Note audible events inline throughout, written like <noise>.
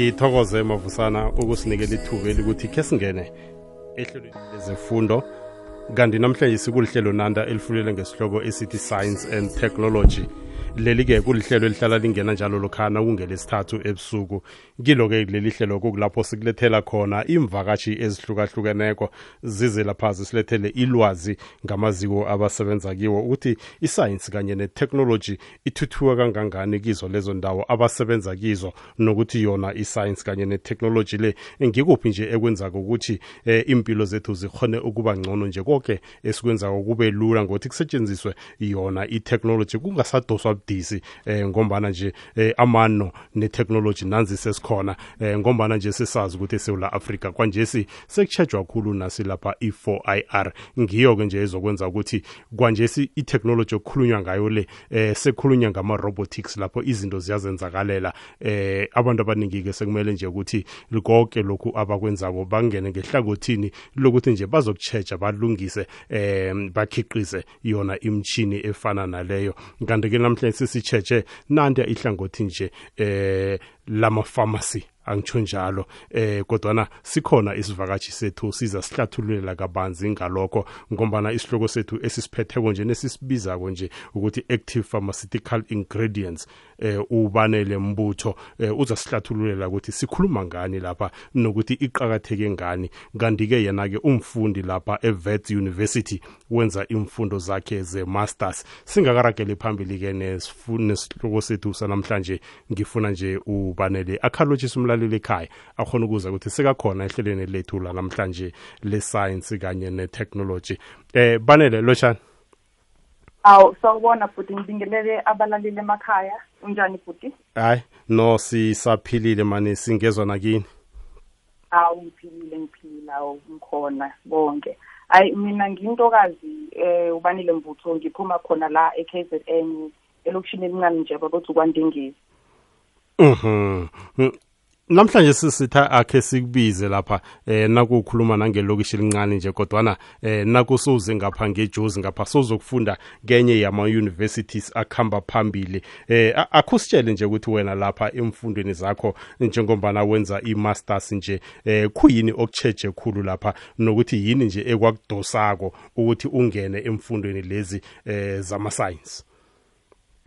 ngithokoze mavusana ukusinikela ithuba elikuthi khe singene ehlelweni lezefundo. Kanti namhlanje sikulihlelo nanda elifulele ngesihloko esithi science and technology. Leli-ke kulihlelo elihlala lingena njalo lokhana kungelesithathu ebusuku. Kilo-ke leli hlelo kukulapho sikulethela khona imvakatshi ezihlukahlukeneko zize lapha zisilethele ilwazi ngamaziko abasebenza kiwo ukuthi isayensi kanye netechnology ithuthuka kangangani kizo lezo ndawo abasebenza kizo nokuthi yona isayensi kanye netechnology le ngikuphi nje ekwenzaka ukuthi eh, impilo zethu zikhone ukuba ngcono nje konke esikwenzako kube lula ngokuthi kusetshenziswe yona itechnology kungasadoswa budisi eh, ngombana nje eh, amano netechnology nanzi sesikhona eh, ngombana nje sesazi ukuthi eSouth Africa kwanjesi sekuchejwa kakhulu nasi lapha i4IR ngiyo ke nje ezokwenza ukuthi kwanjesi itechnology okukhulunywa ngayo le eh, sekukhulunywa ngama robotics lapho izinto ziyazenzakalela eh, abantu abaningi ke sekumele nje ukuthi konke lokhu abakwenzako bangene ngehlangothini lokuthi nje bazokuchecha balungise eh bakhiqize yona imchini efana naleyo. Kanti ke namhlanje sisicheche nanda ihlangothi nje eh lama pharmacy angitsho njalo eh kodwana sikhona isivakatshi sethu siza sihlathululela kabanzi ngalokho ngombana isihloko sethu esisiphetheko nje nesisibizako nje ukuthi active pharmaceutical ingredients eh ubanele mbutho eh uzasihlathululela ukuthi sikhuluma ngani lapha nokuthi iqhakatheke ngani. Kanti ke yena ke umfundi lapha eVets University wenza imfundo zakhe ze masters singakaragele phambili ke nesihloko sethu sanamhlanje ngifuna nje ubanele akhalotshisa umlaleli ekhaya akhona ukuza ukuthi sekakhona ehlelweni lethu la namhlanje le-science kanye ne-technology. Eh banele loshani awu sawubona futhi ngibingelele abalaleli emakhaya. Unjani futhi? Hayi no sisaphilile mani singezwa nakini? Awu ngiphilile ngiphila awu ngikhona bonke ayi mina ngintokazi eh ubanile mvutho ngiphuma khona la e-KZN elokishini elincane nje babothi ukwandengezi. Mhm. namhlanje sisitha akhe sikubize lapha eh nakukhuluma nangelokishi elincane nje kodwana eh nakusuze ngapha ngejozi ngapha sozokufunda kenye yama universities akhamba phambili eh akusitshele nje ukuthi wena lapha emfundweni zakho njengombana wenza i-masters nje eh kuyini okucheje khulu lapha nokuthi yini nje ekwakudosako ukuthi ungene emfundweni lezi eh zama science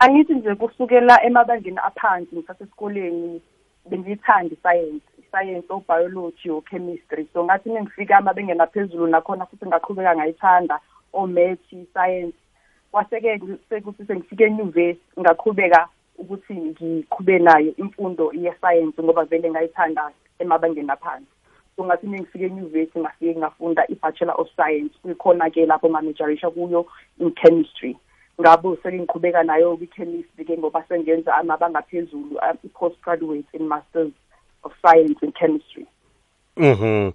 angithi nje kusukela emabangeni aphansi ngisasesikoleni bengiyithanda isayensi isayensi obiology ochemistry so ngathi mengifika amabengeni aphezulu nakhona futhi ngaqhubeka ngayithanda omath science kwaseke sekuthi sengifike enyuvesi ngaqhubeka ukuthi ngiqhube nayo imfundo yesayensi ngoba vele ngayithanda emabangeni aphansi. So ngathi mengifike enyuvesi ngafike ngafunda i-bachelor of science kuyikhona-ke lapho ngamajorisha kuyo in chemistry. Ngabo sengiqhubeka nayo kwi-chemistry ke ngoba sengenza amabanga phezulu i-postgraduate in masters of science in chemistry. Mhm.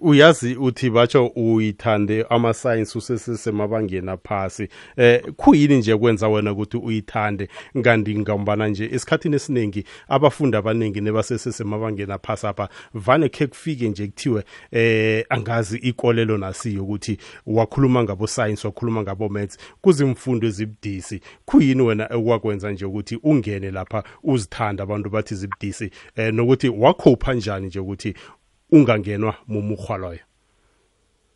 Uyazi uthi batsho uyithande ama science usesesemabangeni aphasi. Eh kuyini nje kwenza wena ukuthi uyithande ngandi ngambana nje esikhathini esiningi abafundi abaningi nebasesesemabangeni aphasi apha vane ke kufike nje kuthiwe eh angazi ikolelo nasiyo ukuthi wakhuluma ngabo science wakhuluma ngabo maths kuzimfundo ezibudisi. Kuyini wena ekwakwenza nje ukuthi ungene lapha uzithanda abantu bathi zibudisi eh nokuthi wakhopha njani nje ukuthi ungangenwa mumukhwa loyo?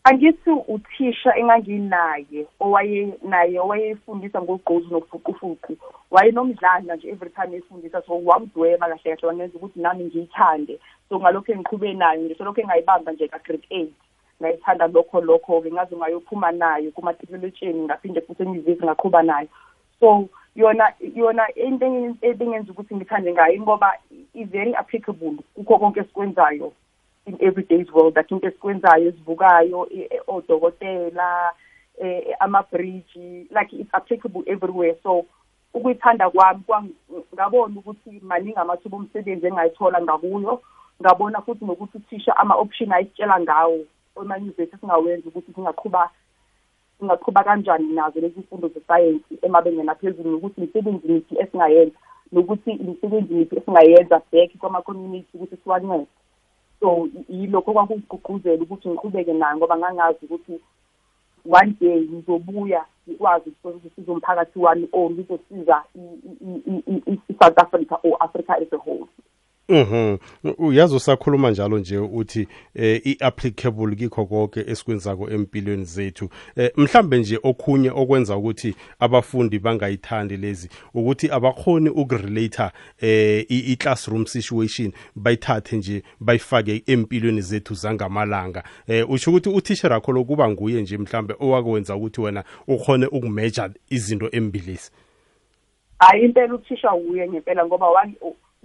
Angithi uthisha enganginaye owaye naye owayefundisa ngogqozi nokufuqufuqu wayenomdlandla nje every time efundisa so wangidweba kahle kahle wangenza ukuthi nami ngiyithande. So ngalokho engiqhube nayo ngisho lokho engayibamba nje ka-grade eight ngayithanda lokho lokho-ke ngaze ngayophuma nayo kumatriculation ngaphinde futhi enyuvesi ngaqhuba nayo so yona yona into ebingenza ukuthi ngithande ngayo ngoba i-very applicable kukho konke esikwenzayo. In everyday's world. Like into esikwenzayo esivukayo odokotela eh ama-bridge like it's applicable everywhere. So ukuyithanda kwami ngabona ukuthi maningi amathuba omsebenzi engayithola ngakuyo. Ngabona futhi nokuthi uthisha ama-option ayisitshela ngawo emanyuvesi singawenza ukuthi singaqhuba singaqhuba kanjani nazo lezi mfundo zesayensi emabengeni aphezulu nokuthi imisebenzi miphi esingayenza nokuthi imisebenzi miphi esingayenza back kwama-community ukuthi siwancede. So yilokho kwakungigqugquzela ukuthi ngiqhubeke nayo ngoba ngangazi ukuthi one day ngizobuya ngikwazi ukusiza umphakathi wami or ngizosiza i-south africa or africa as a whole. Mhm. Uyazi usakhuluma njalo nje uthi eh iapplicable kikho konke esikwenzako empilweni zethu. Eh mhlambe nje okhunye okwenza ukuthi abafundi bangayithandi lezi ukuthi abakhoni ukurelate eh i-classroom situation bayithathe nje bayifake empilweni zethu zangamalanga. Eh usho ukuthi uthisha rakho lokuba nguye nje mhlambe owakwenza ukuthi wena ukhone ukumeasure izinto embilisi. Hayi impela uthisha uye ngempela ngoba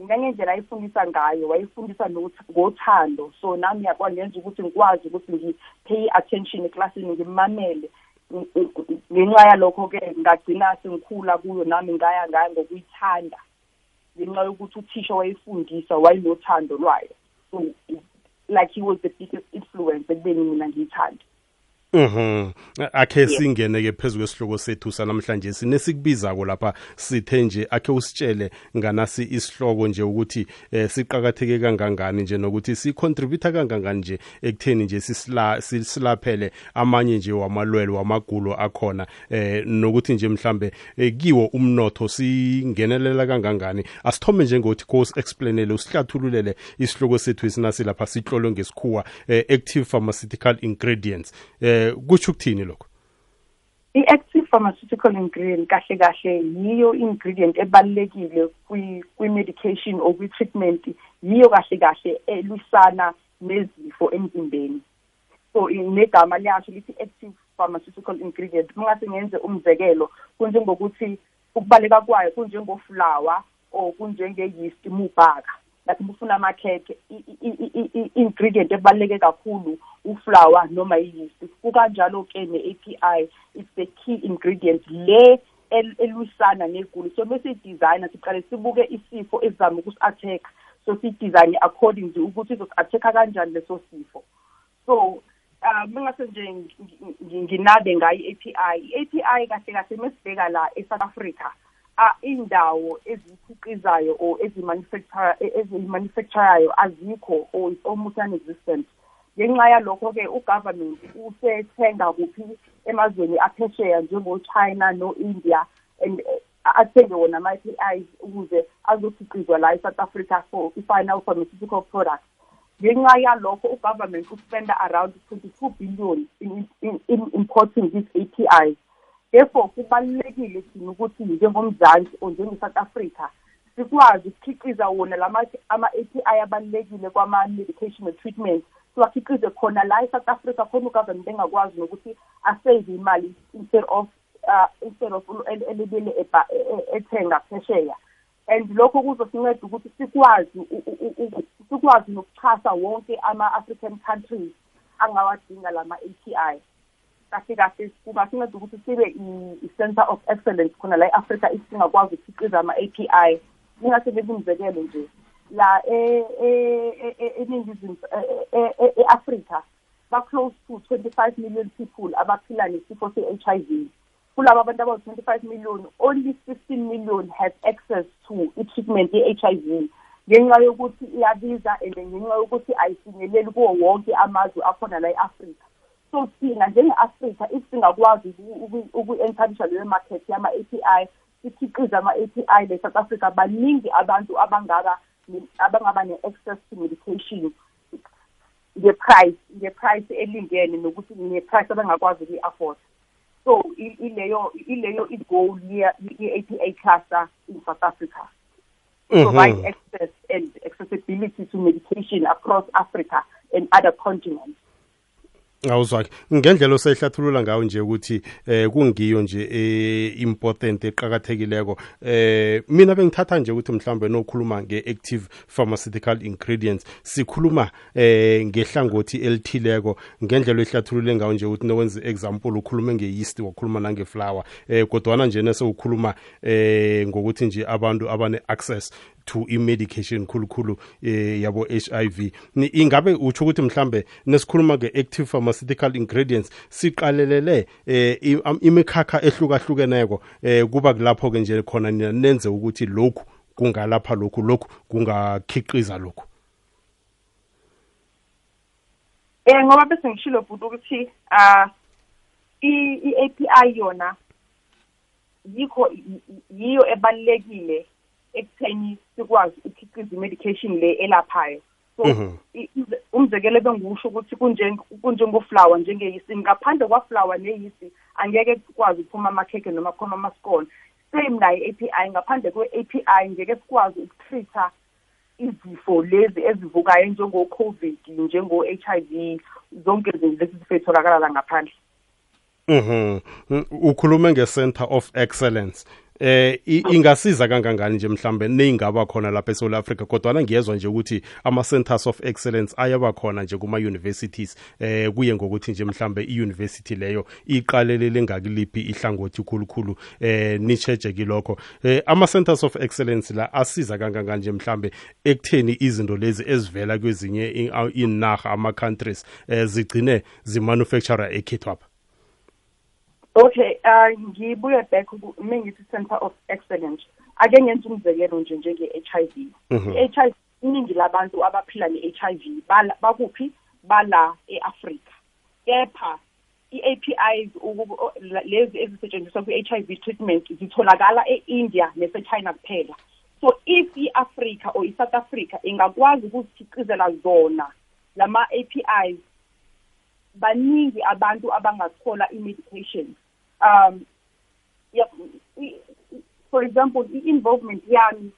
ngendlela ayifundisa ngayo wayifundisa ngothando. So nami yakwa ngenza ukuthi ngikwazi ukuthi ngi-pay attention eklasini ngimamele. Ngenxa yalokho-ke ngagcina sengikhula kuyo nami ngaya ngaya ngokuyithanda. Ngenxa yokuthi uthisha wayefundisa wayenothando lwayo. So like he was the biggest influence ekubeni mina ngiyithande Mhm. Akhe singene ke phezulu kwesihloko sethu sanamhlanje sinesikubizako lapha sithe nje akhe usitshele nganasi isihloko nje ukuthi eh, siqhakatheke kangangani nje nokuthi sicontribute kangangani nje ekutheni nje sisila sisilaphele amanye nje wamalwelo wamagulo akhona. Eh nokuthi nje mhlambe eh, kiwo umnotho singenelela kangangani. Asithome nje ngokuthi course explainele usihlathululele isihloko sethu esinasi lapha sihlolo ngesikhuwa active pharmaceutical ingredients. Eh kuthi ukuthini lokho i-active pharmaceutical ingredient kahle kahle yiyo ingredient ebalulekile kwi-medication or kwi-treatment yiyo kahle kahle elwisana nezifo emzimbeni. So negama liyasho lithi active pharmaceutical ingredient. Mungase ngenze umzekelo kunjengokuthi ukubaleka kwayo kunjengofulawa or kunjenge-yeast mubhaka. Like ufuna amakhekhe i-ingredient ebaluleke kakhulu uflower noma i-yeast. Kukanjalo-ke ne-API it's the key ingredient le elwisana neguli. So bese i-designer siqale sibuke isifo esizama ukusi-attack so siyi-design according to ukuthi izosi-attack-a kanjani leso sifo. So um mengase nje nginabe ngayo i-API i-API kahle kahle mesibheka la e-South Africa. Indawo ezikhiqizayo or ezimanufacture ezimanufacturayo azikho or it's almost non-existent. Ngenxa yalokho-ke ugovernment usethenga kuphi emazweni aphesheya njengo-china no-india and athenge wona ama-APIs ukuze azokhiqizwa la e-south africa for i-final pharmaceutical products. Ngenxa yalokho ugovernment uspenda around twenty-two billion in, in, in importing these APIs therefore kubalulekile thina ukuthi njengomzansi or njenge-south africa sikwazi ukukhiqiza wona lama ama-API abalulekile kwama-medication treatment. Siwakhiqize khona la e-south africa khona ugovernment engakwazi nokuthi asave imali instead of uh, instead of elibele e, e, ethenga phesheya. And lokho kuzosinceda ukuthi sikwazi sikwazi nokuxhasa wonke ama-african countries angawadinga lama-API kahle kahle kungasinceda ukuthi sibe i-center of excellence khona la e-afrika singakwazi ukukhiqiza ama-API ngingasebenzisa umzekelo nje la eningizimu e-afrika ba-close to twenty-five million people abaphila nesifo se-HIV kulabo abantu abawu-twenty-five million only fifteen million have access to i-treatment ye-HIV ngenxa yokuthi iyabiza and ngenxa yokuthi ayifinyeleli kuwo wonke amazwe akhona la e-afrika so thina njenge-afrika if singakwazi uku-encourage leyo market yama-API sikhiqize ama-API le-south africa. Baningi abantu abangaba abangaba ne-access to medication nge-price nge-price elingene nokuthi nge-price abangakwazi ukuyi-afford. So ileyo ileyo i-goal ye-APA cluster in South Africa. Provide mm -hmm. access and accessibility to medication across Africa and other continents. Awuzwakhe ngendlela osehlathulula ngayo nje ukuthi eh kungiyo nje eh important eqhakathekileko eh mina bengithatha nje ukuthi mhlambe nokhuluma ngeactive pharmaceutical ingredients sikhuluma eh ngehlangothi elithileko. Ngendlela ehlathulule ngayo nje ukuthi nokwenza example ukhulume ngeyeast wakhuluma nangeflower eh kodwana nje nase ukhuluma eh ngokuthi nje abantu abane access to i-medication khulukhulu eh yabo HIV ingabe utsho ukuthi mhlambe nesikhuluma nge-active pharmaceutical ingredients siqalelele eh imikhakha ehlukahlukeneko eh kuba kulapho ke nje khona nenze ukuthi lokhu kungalapha lokhu lokhu kungakhiqiza lokhu? Eh ngoba bese ngishilo futhi ukuthi ah i-API yona yikho yiyo ebalekile ekutheni sikwazi ukukhiqiza i-medication le elaphayo so umzekelo bengiwusho ukuthi kunjengoflower njengeyisi ngaphandle kwaflower neyisi angeke sikwazi ukuphuma amakhekhe noma kuphuma amaskone same nayo i-API ngaphandle kwe-API ngeke sikwazi ukutreat-a izifo lezi ezivukayo njengo-covid njengo-HIV zonke izinto lezi zifetholakala la ngaphandle Mhm. Ukhuluma nge-Center of Excellence. Eh ingasiza kangangani nje mhlambe neyingaba khona lapha eSouth Africa? Kodwa ngiyezwa nje ukuthi ama centers of excellence ayaba khona nje kuma universities eh kuye ngokuthi nje mhlambe iuniversity leyo iqalelele ngakiliphi ihlangothi khulukhulu eh nicheje kilokho. Eh ama centers of excellence la asiza kangangani nje mhlambe ekutheni izinto lezi ezivela kwezinye inaga ama countries eh zigcine zimanufacturer ekhethwapha? Okay, ngibuye back mengithi center of excellence. Ake ngenze umzekelo nje njenge-HIV. Mhm. I-HIV iningi labantu abaphila ne-HIV bakuphi bala eAfrika. Kepha i-APIs lezi ezisetshenziswa kwi-HIV treatment zitholakala e-India nase-China kuphela. So if i-Africa or i-South Africa ingakwazi ukuzikhiqizela zona lama APIs baningi abantu abangathola i-medication um yeah, for example i-involvement yami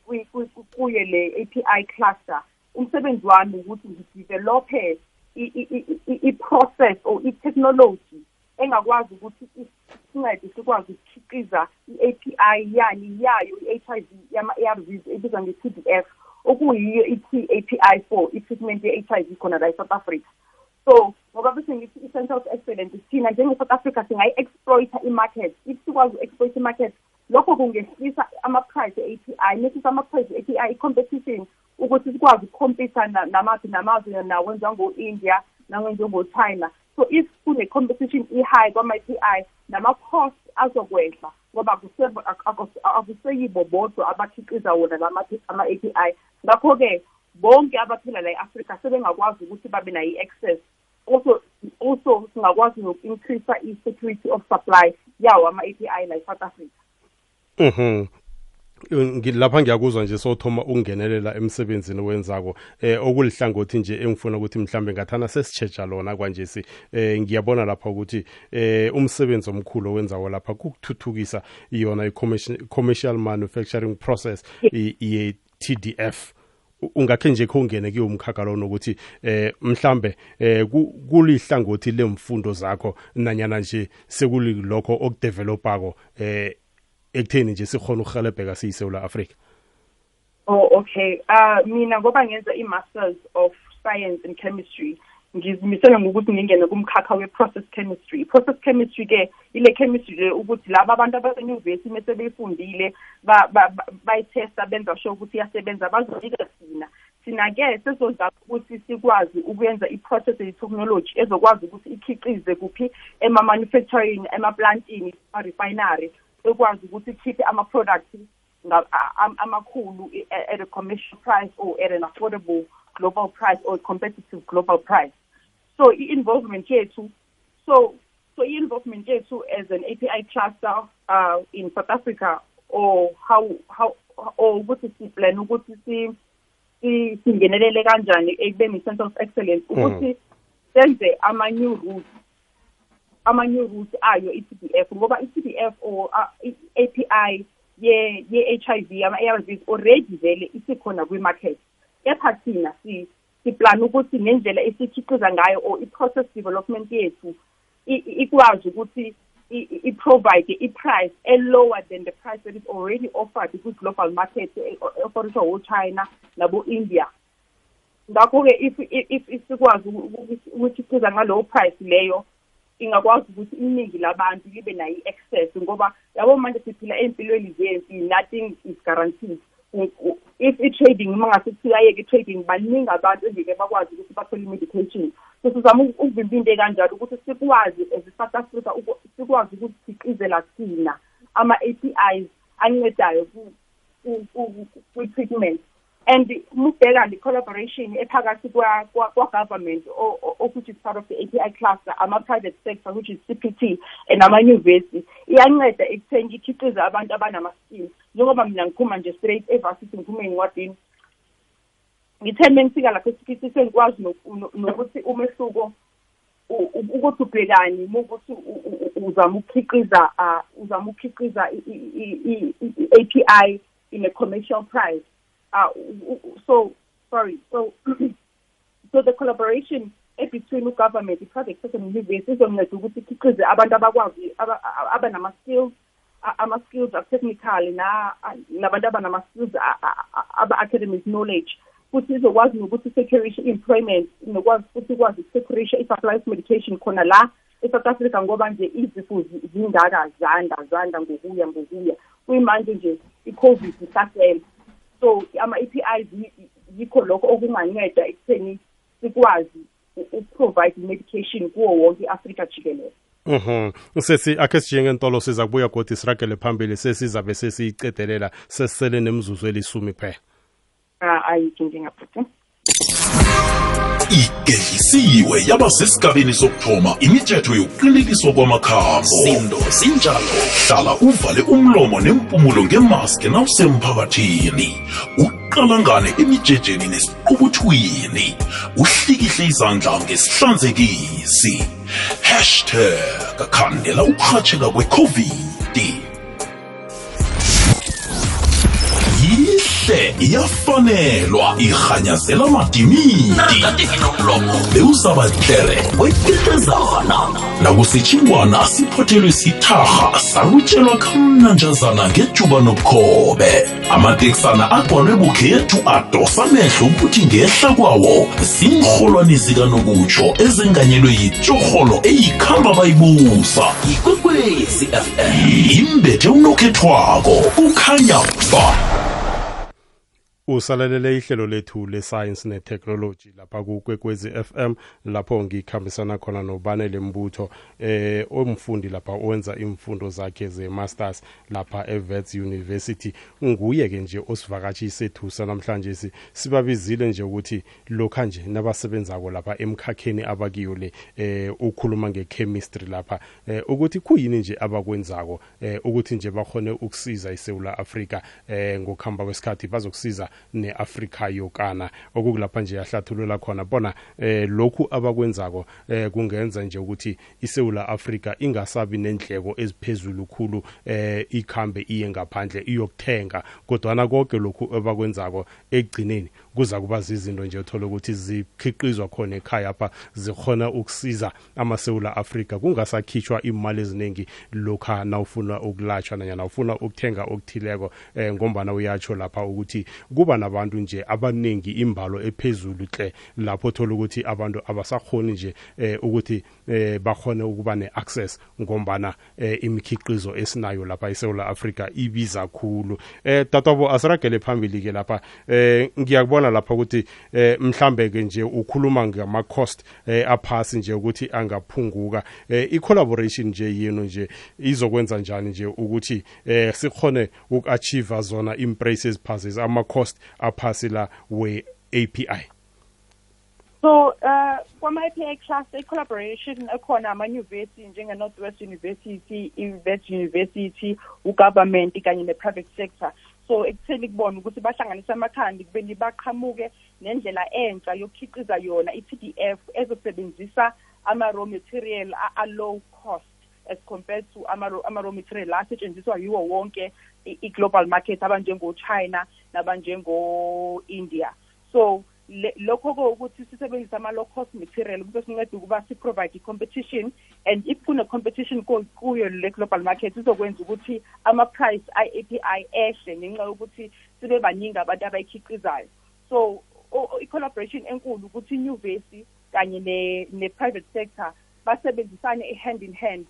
kuye le API cluster umsebenzi wami ukuthi ngidevelophe i-process or i-technology engakwazi ukuthi sincede sikwazi ukukhiqiza i-API yani yayo i-HIV yama-ARVs ebizwa nge-TDF okuyiyo i-T-API for i-treatment ye-HIV khona la e-South Africa. So ngoba bese ngithi i-center of excellence thina njenge-south africa singayi-exploita i-market. If sikwazi uku-exploita i-market lokho kungehlisa ama-price e-API nehlisa ama-price e-API i-competition ukuthi sikwazi ukukhompisa namaphi namazwe nawenziwa ngo-india nawenziwa ngo-china. So if kune-competition i-high kwama-API nama-cost azokwehla ngoba akuseyibo bodwa abakhiqiza wona ama-API ngakho-ke bonke abaphila la e-afrika sebengakwazi ukuthi babe nayo i-access also also singakwazi noku-increase i-security of supply yawo ama-API la e-South Africa. Mhm. Lapha ngiyakuzwa nje sothoma ukungenelela emsebenzini wenzako eh okulihlangothi nje engifuna ukuthi mhlambe ngathana sesichecha lona kwanje si. Eh ngiyabona lapha ukuthi eh umsebenzi omkhulu owenzawo lapha kukuthuthukisa iyona i-commercial manufacturing process ye TDF ungakhe nje khongene kuyomkhakha lo nokuthi eh mhlambe eh kulihlangothi lemfundo zakho nanyana nje sekulilokho okudevelopako eh ekutheni nje sikhona ukuhelebheka siyiSouth Africa Oh okay. Uh mina ngoba ngenza i-masters of science and chemistry ngizimisele ngokuthi ngingene kumkhakha we-process chemistry. I-process chemistry ke ile chemistry le ukuthi laba abantu abasenyuvesi mese beyifundile bayithesta benza sure ukuthi iyasebenza bazonika thina. Thina-ke sesozama ukuthi sikwazi ukwenza i-process ye-technology ezokwazi ukuthi ikhiqize kuphi ema-manufacturing emaplantini ama-refinery ekwazi ukuthi ikhiphe ama-products amakhulu at a commercial price or at an affordable global price or competitive global price. So i-involvement yethu so so i-involvement yethu as an API cluster uh, in South Africa or how how or ukuthi siplan ukuthi si singenelele kanjani ekubeni i-center of excellence hmm. ukuthi senze ama-new routes ama-new routes ayo i-TDF ngoba i-TDF or uh, i-API ye-HIV ama-ARVs already vele isikhona kwi-market kepha thina si siplan ukuthi ngendlela esikhiqiza ngayo or i-process development yethu ikwazi ukuthi i-provide i-price e-lower than the price that is already offered kwi-global market offeriswa wo-china nabo-india ngakho-ke if sikwazi ukukhiqiza ngalowo price leyo ingakwazi ukuthi iningi labantu libe nayo i-access ngoba yabo manje siphila ey'mpilweni zempi nothing is guaranteed if i-trading uma ngase kuthiwa-yeke i-trading baningi abantu engeke bakwazi ukuthi bathole i-medication so sizama ukuvimba into ekanjalo ukuthi sikwazi as i-south africa sikwazi ukuzikhiqizela thina ama-a p is ancedayo kwi-treatment and mubheka le collaboration ephakathi kwa-government which is part of the API cluster ama-private sector which is CPT and ama-university. Iyanceda ekutheni ikhiqize abantu abanama-skills njengoba mina ngiphuma nje straight evarsity ngiphuma ey'ncwadini ngithe mengifika lapho esifithi sengikwazi nokuthi umehluko ukuthi ubhekani ukuthi uzama ukukhiqiza uzama ukukhiqiza i-API in a commercial price. Uh, so sorry so <clears throat> so the collaboration between ugovernment i-private sector ne-university izonceda ukuthi ikhiqize abantu abakwazi abanama-skills ama-skills a-technical nabantu abanama-skills aba-academic knowledge. Futhi izokwazi nokuthi securishe employment nokwazi futhi ikwazi ukusecurishe i-supply medication khona la e-south africa ngoba nje izifo zingaka zanda zanda ngokuya ngokuya. Kuyimanje nje i-covid isasele. So ama-APIs yikho lokho okunganceda ekutheni sikwazi ukuprovide medication kuwo wonke i-afrika jikelele Mhm. Usesi akhe ntolo siza kubuya godi siragele phambili sesizabe sesiyicedelela sesisele nemzuzu elisumi kuphela. Ah ayinkinga futhi. igedlisiwe yaba sesigabeni sokuthoma imithetho yokuqiniliswa kwamakhambo sindo sinjalo hlala uvale umlomo nempumulo ngemaski nawusemphakathini uqalangane emijejeni nesiqubuthwini uhlikihle izandla ngesihlanzekisi. Hashtag khandela ukurhatsheka kwe-covid. Ihle iyafanelwa irhanyazela amadimidi bewuzabadlere weketezana nakusitshingwana siphothelwe sitharha salutshelwa kamnanjazana ngejuba nobukhobe. Amateksana agcwalwe bukhethu adosa amehlo ukuthi ngehla kwawo. Ziinrholwani zikanokutsho ezenganyelwe yitshorholo eyikhamba bayibusa. Ikwekwezi fm imbethe unokhethwako ukhanya ba. Usalalele ihlelo lethu le-science ne-technology lapha kukwekwezi FM lapho ngikhambisana khona nobanele mbutho eh omfundi lapha owenza imfundo zakhe ze-masters lapha e-Wits University. Nguye ke nje osivakatshise sethu sanamhlanje sibabizile nje ukuthi lokha nje nabasebenzako lapha emkhakheni abakiyo le eh ukhuluma nge-chemistry lapha eh ukuthi kuyini nje abakwenzako eh ukuthi nje bakhone ukusiza iSouth Africa eh ngokuhamba kwesikhathi bazokusiza neAfrika yokana. Okukulapha nje yahlathulula khona bona eh lokhu abakwenzako eh kungenza nje ukuthi iSeula Africa ingasabi nendleko eziphezulu khulu eh ikhambe iye ngaphandle iyokuthenga. Kodwa konke lokhu abakwenzako egcineni kuza kuba zizinto nje uthola ukuthi zikhiqizwa khona ekhaya apha zikhona ukusiza amaSeula Africa kungasakhishwa imali eziningi lokha nawufuna ukulatshwa nanyana ufuna ukuthenga okuthileko eh ngombana uyatsho lapha ukuthi kuba nabantu nje abaningi imbalo ephezulu hle lapho thola ukuthi abantu abasakhoni nje eh, ukuthi eh, bakhone ukuba neaccess ngombana eh, imikhiqizo esinayo lapha eSouth Africa ibiza kakhulu eh tatwabo asiragele phambili ke lapha. Eh ngiyakubona lapha ukuthi eh mhlambe ke nje ukhuluma ngama cost eh aphasi nje ukuthi angaphunguka. Eh i collaboration nje yenu nje izokwenza njani nje ukuthi eh sikhone ukuachieve zona imprices passes ama cost aphasi la we API so uh kwama-API cluster i-collaboration ekhona ama-university njenge-northwest university i-vet university ugovernment kanye ne-private sector. So ekutheni kubona ukuthi bahlanganise amakhandi kubeni baqhamuke nendlela entsha yokukhiqiza yona i-p d f ezosebenzisa ama-raw material a-low cost as compared to ama-raw material asetshenziswa yiwo wonke i-global market abanjengo-china nabanjengo-india. So lokho ko ukuthi sisebenzise ama-low cost material kube sinceda ukuba si-provide i-competition. And if kune-competition kuyo le global market izokwenza ukuthi ama-price i-API ehle ngenxa yokuthi sibe baningi abantu abayikhiqizayo. So i-collaboration enkulu ukuthi inyuvesi kanye ne-private sector basebenzisane i-hand in hand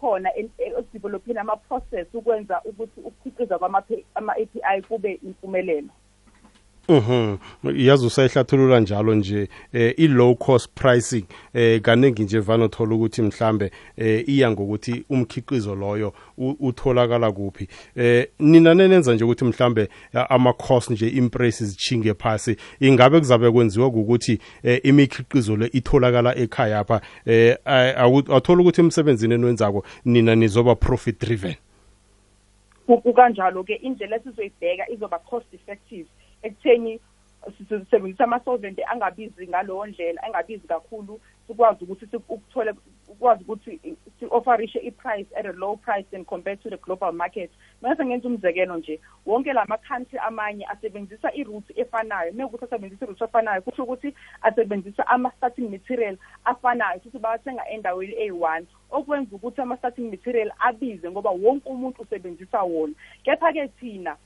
khona ekudevelopheni ama-process ukwenza ukuthi ukukhiqiza kwama-API kube impumelelo. Mhm. Yazi usayihlathulula njalo nje eh i low cost pricing eh kaningi nje vana thola ukuthi mhlambe eh iya ngokuthi umkhiqizo loyo utholakala kuphi. Eh nina nenenza nje ukuthi mhlambe ama cost nje imprices zichinge phasi ingabe kuzabe kwenziwa ukuthi eh, imikhiqizo le itholakala ekhaya apha eh awuthola ukuthi emsebenzini enwenzako nina nizoba profit driven. kukanjalo ke indlela esizoyibheka izoba cost effective ekutheni sisebenzisa ama-solvent angabizi ngalowo ndlela angabizi kakhulu sikwazi ukuthi ukuthole ukwazi ukuthi si-offerishe i-price at a low price than compared to the global market. Mase ngenza umzekelo nje wonke la ma-country amanye asebenzisa i-route efanayo. Mekuthi asebenzisa i-route efanayo kusho ukuthi asebenzisa ama-starting material afanayo futhi bawathenga endaweni eyi-one. Okwenza ukuthi ama-starting material abize ngoba wonke umuntu usebenzisa wona. Kepha-ke thina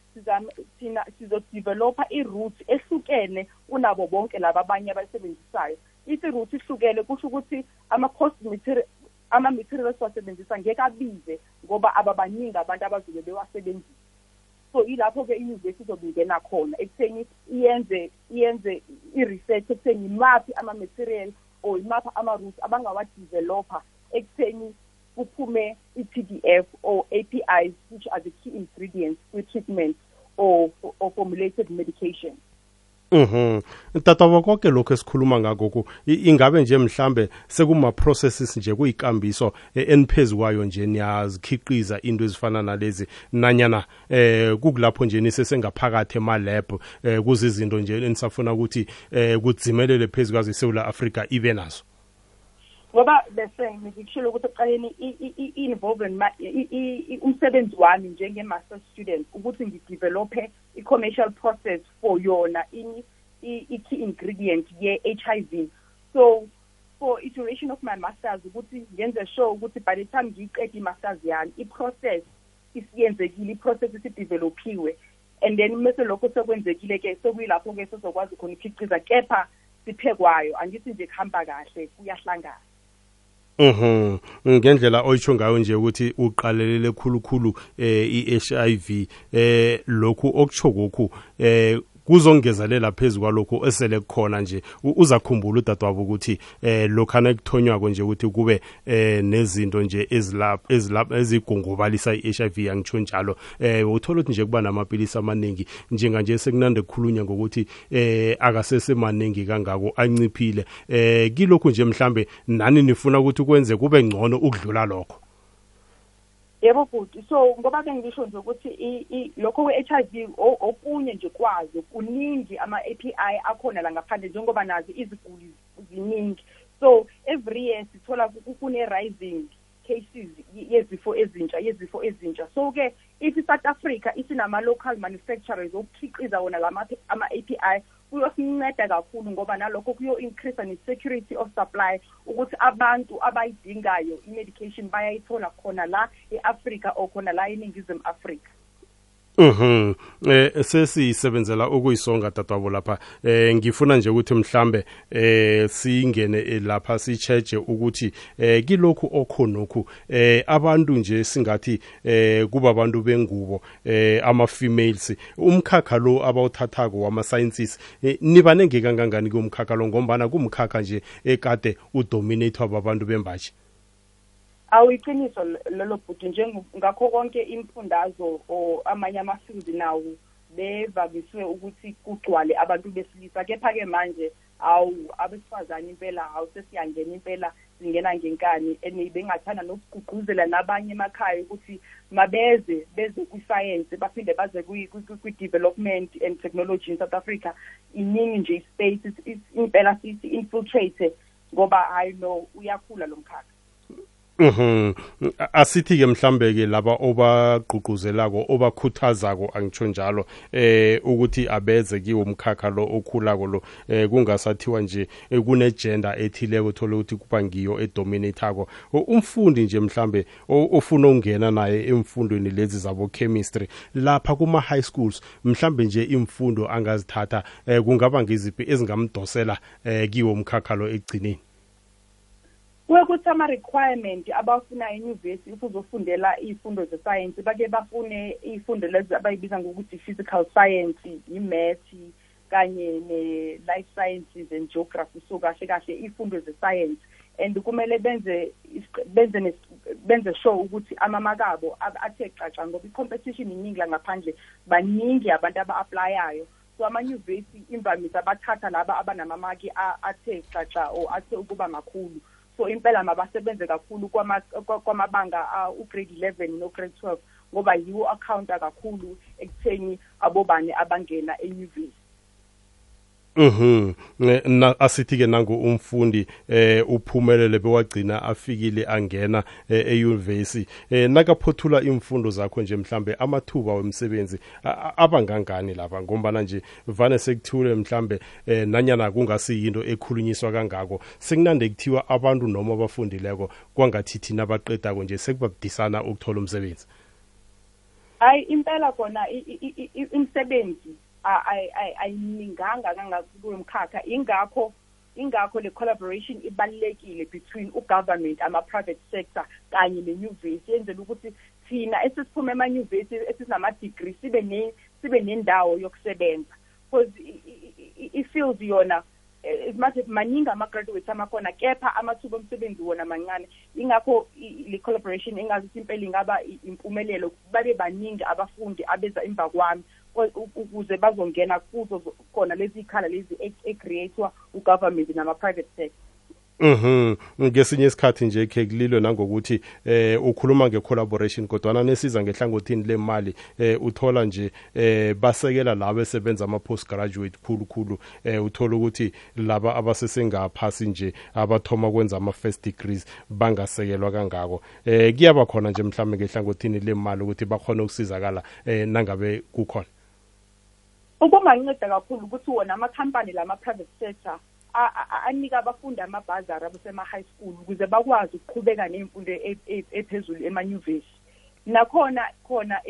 thina sizodevelopha i-route ehlukene kunabo bonke laba abanye abayisebenzisayo. ithi i-route ihlukene kusho ukuthi ama-cost material ama-materials siwasebenzisa ngeke abize ngoba ababaningi abantu abazobe bewasebenzisa. So ilapho-ke inyuvesi izobe ingena khona ekutheni iyenze iyenze i-research ekutheni yimaphi ama-material or yimaphi ama-routes abangawadevelopha ekutheni kuphume i-pdf or apis which are the key ingredients kwi-treatment or, or formulated medication. Mhm. Tata konke lokho esikhuluma ngakho ingabe nje mhlambe sekuma processes nje kuyikambiso e, eniphezukwayo nje niyazikhiqiza into ezifana nalezi nanyana eh kukulapho nje nisesengaphakathi ema lab eh kuzizinto nje enisafuna ukuthi eh kudzimelele phezukwazi eSouth Africa ibe nazo. Ngoba bese ngikushilo ukuthi ekuqaleni i-involvement umsebenzi wami njenge-master student ukuthi ngidevelophe i-commercial process for yona i-key ingredient ye-HIV so for iteration of my masters ukuthi ngenze sure ukuthi by the time ngiyiqeda i-masters yami i-process isiyenzekile i-process isidevelophiwe. And then mase lokho sekwenzekile-ke sekuyilapho-ke sezokwazi khona ikhiqiza kepha siphekwayo. Angithi nje kuhamba kahle kuyahlangana. Mhm ngendlela oyisho ngayo nje ukuthi uqalelele khulukhulu eh iHIV eh lokhu okutsho kokhu eh kuzongezelela phezulu kwalokho esele kukhona nje. Uzakhumbula udadewabo ukuthi eh lokhana ekuthonywako nje ukuthi kube eh nezinto nje ezilapha ezilapha ezigungubalisa iHIV angitsho njalo. Eh uthola ukuthi nje kuba namapilisi amaningi. Njenga nje sekunande kukhulunywa ngokuthi eh akasese maningi kangako anciphile. Eh kilokhu nje mhlambe nani nifuna ukuthi kwenze kube ngcono ukudlula lokho? Yebo bhuti so ngoba ke ngisho nje ukuthi lokho kwe-HIV okunye nje kwazo kuningi ama-API akhona la ngaphandle njengoba nazi iziguli ziningi. So every year sithola kune-rising cases yezifo ezintsha yezifo ezintsha. So ke if South Africa isinama local manufacturers okukhiqiza wona lama ama API kuyosinceda kakhulu ngoba nalokho kuyo increase ne security of supply ukuthi abantu abayidingayo i-medication bayayithola khona la eAfrica or khona la eNingizimu Afrika. Mhm eh sesisebenzela ukuyisonga dadwabo lapha. Eh ngifuna nje ukuthi mhlambe eh singene eh, lapha sicheje ukuthi eh kilokhu okhonokhu. Eh abantu nje singathi eh kuba abantu bengubo eh ama females umkhakha lo abawuthathako wama sciences eh, niba nengeke kangangani kumkhakha lo? Ngombana kumkhakha nje ekade udominate wabantu bembaji. Awuyiqiniso lelo bhuti ngakho konke imfundazo or amanye ama-field nawo bevamiswe ukuthi kugcwale abantu besilisa. Kepha-ke manje awu abesifazane impela hawu sesiyangena impela singena ngenkani. And bengathanda nokugqugquzela nabanye emakhaya ukuthi mabeze beze kwisayensi baphinde baze kwi-development and technology in south africa. Iningi nje i-space impela siyi-infiltrate ngoba hayi no uyakhula lo mkhakha. Mhm asithi ke mhlambe ke laba obagqugquzelako obakhuthazako angitsho njalo eh ukuthi abeze kiwo umkhakha lo okhulako lo eh kungasathiwa nje eh, kune gender ethileko uthola ukuthi kuba ngiyo edominatako umfundi nje mhlambe ofuna ungena naye emfundweni lezi zabo chemistry lapha kuma high schools mhlambe nje imfundo angazithatha eh, kungaba ngiziphi ezingamdosela eh, kiwo umkhakha lo egcineni kuyokuthi ama-requirement abafuna enyuvesi if uzofundela iy'fundo ze-science bake bafune iy'fundo lezi abayibiza ngokuthi physical science i-math kanye ne-life sciences and geography. So kahle kahle ifundo ze-science. And kumele benze benze benze sure ukuthi amamakabo athe caca ngoba i-competition iningi la ngaphandle baningi abantu aba-aplayayo so amanyuvesi imvamisa abathatha laba abanamamaki athe caca or athe ukuba makhulu. So impela mabasebenze kakhulu kwamabanga u-grade 11 no-grade 12 ngoba yiwo account kakhulu ekutheni abobani abangena enyuvesi Mhm na asithi ke nangu umfundi eh uphumelele bewagcina afikile angena euniversity eh nakaphothula imfundo zakho nje mhlambe amathuba wemsebenzi abangangani lapha ngombana nje vane sekuthule mhlambe eh nanyana kungasi into ekhulunyiswa kangako. Sekunande kuthiwa abantu noma abafundileko kwangathi thina baqedako nje sekubabudisana ukuthola umsebenzi. Hayi impela kona imsebenzi ayininganga kangakulo mkhakha ingakho ingakho le collaboration ibalulekile between ugovernment ama-private sector kanye nenyuvesi yenzela ukuthi thina esisiphuma emanyuvesi esinama-degree sibe ne sibe nendawo yokusebenza. Because i-field yona as much as maningi ama-graduates amakhona kepha amathuba omsebenzi wona mancane. Ingakho le collaboration engazuthi impela ingaba impumelelo babe baningi abafundi abeza emva kwami. Ukuze bazongena kuzo khona lezi ikhala lezi e-create-wa ugovernment nama-private sector. Mhm. Ngesinye isikhathi nje ke kulilo nangokuthi eh ukhuluma ngecollaboration kodwa nesiza ngehlangothini lemali eh uthola nje eh basekela labo esebenza ama postgraduate khulu khulu eh uthola ukuthi laba abasesengaphasi nje abathoma kwenza ama first degrees bangasekelwa kangako. Eh kuyaba khona nje mhlawumbe ngehlangothini lemali ukuthi bakhona ukusizakala eh nangabe kukhona. Ukuma nginceda kakhulu ukuthi wona ama company lama private sector anika abafundi amabhazari abasema-high school ukuze bakwazi ukuqhubeka nemfundo e, e, ephezulu emanyuvesi. Nakhona khona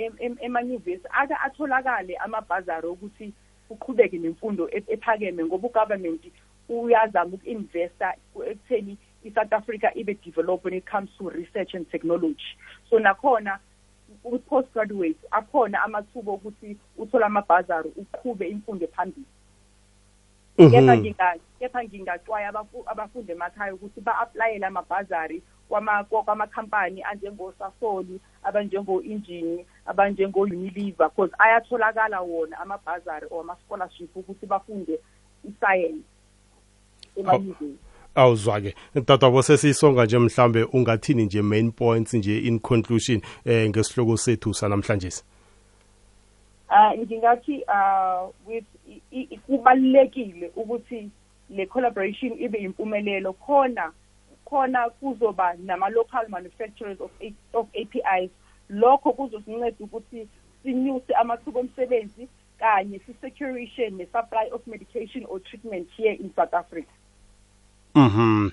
emanyuvesi ake atholakale amabhazari okuthi uqhubeke nemfundo e, ephakeme ngoba ugovernment uyazama uku-investa ekutheni i-south africa ibe develop when it comes to research and technology. So nakhona ku-postgraduate akhona amathuba okuthi uthole amabhazari uqhube imfundo phambili kepha mhm. kepha ngingaxwaya abafundi emakhaya ukuthi ba-aplayele amabhazari kwamakhampani anjengosasoli abanjengo-injini abanjengo-unilever because ayatholakala wona amabhazari or ama-scholarship ukuthi bafunde isayensi emanyuvesi awuzwa-ke. Dadwabo sesiyisonga nje mhlambe ungathini nje main points nje in conclusion eh ngesihloko sethu sanamhlanje uh ngingathi uh with kubalulekile ukuthi le collaboration ibe impumelelo khona khona kuzoba nama-local manufacturers of, of APIs lokho kuzosinceda ukuthi sinyuse amathuba omsebenzi kanye si-securishe ne-supply of medication or treatment here in south africa. Mhm.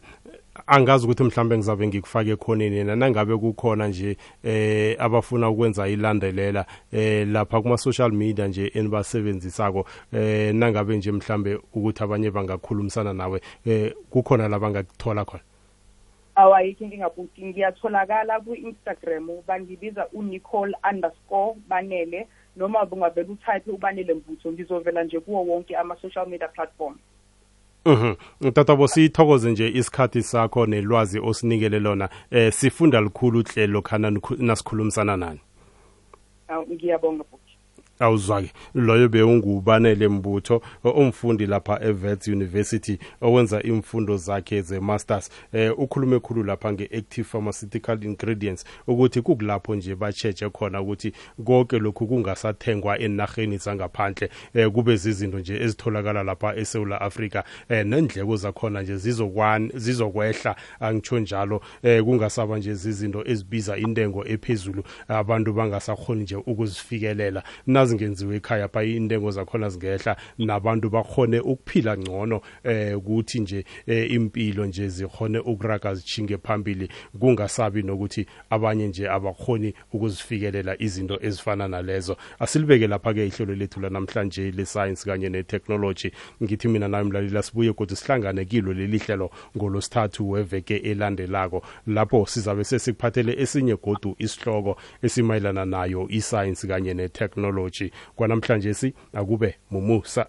Angazi ukuthi mhlambe ngizabe ngikufake khoneni na nangabe kukhona nje eh abafuna ukwenza ilandelela eh lapha kuma social media nje enibasebenzisako eh nangabe nje mhlambe ukuthi abanye bangakhulumisana nawe eh kukhona la bangakuthola khona awayikho inkinga bhuti ngiyatholakala ku-instagram bangibiza unicole underscore banele noma bungavele utype ubanele mbutho ngizovela nje kuwo wonke ama-social media platform Mhm. Tatabo sithokoze nje isikhathi sakho nelwazi osinikele lona. Eh sifunda likhulu uhlelo khana nasikhulumisana nani. Awu ngiyabonga awuzwake loyo bewungubanele mbutho umfundi lapha eVets University owenza imfundo zakhe ze-masters. Eh ukhulume khulu lapha nge-active pharmaceutical ingredients ukuthi kukulapho nje bacheche khona ukuthi konke lokhu kungasathengwa enarheni zangaphandle. Eh kube zizinto nje ezitholakala lapha eSouth Africa eh nendleko zakhona nje zizokwana zizokwehla angitsho njalo. Eh kungasaba nje zizinto ezibiza intengo ephezulu abantu bangasakhoni nje ukuzifikelela. Nazingenziwe ekhaya pha intengo zakhona zingehla nabantu bakhone ukuphila ngcono eh ukuthi nje eh, impilo nje zikhone ukuraga zichinge phambili. Kungasabi nokuthi abanye nje abakhoni ukuzifikelela izinto ezifana nalezo. Asilibeke lapha ke ihlelo lethu lanamhlanje le science kanye ne technology ngithi mina nawe mlaleli sibuye kodwa sihlangane kilo leli hlelo ngolosithathu weveke elandelako. Lapho sizabe sesikuphathele esinye godu isihloko esimayelana nayo iscience kanye ne kwanamhlanje si akube mumusa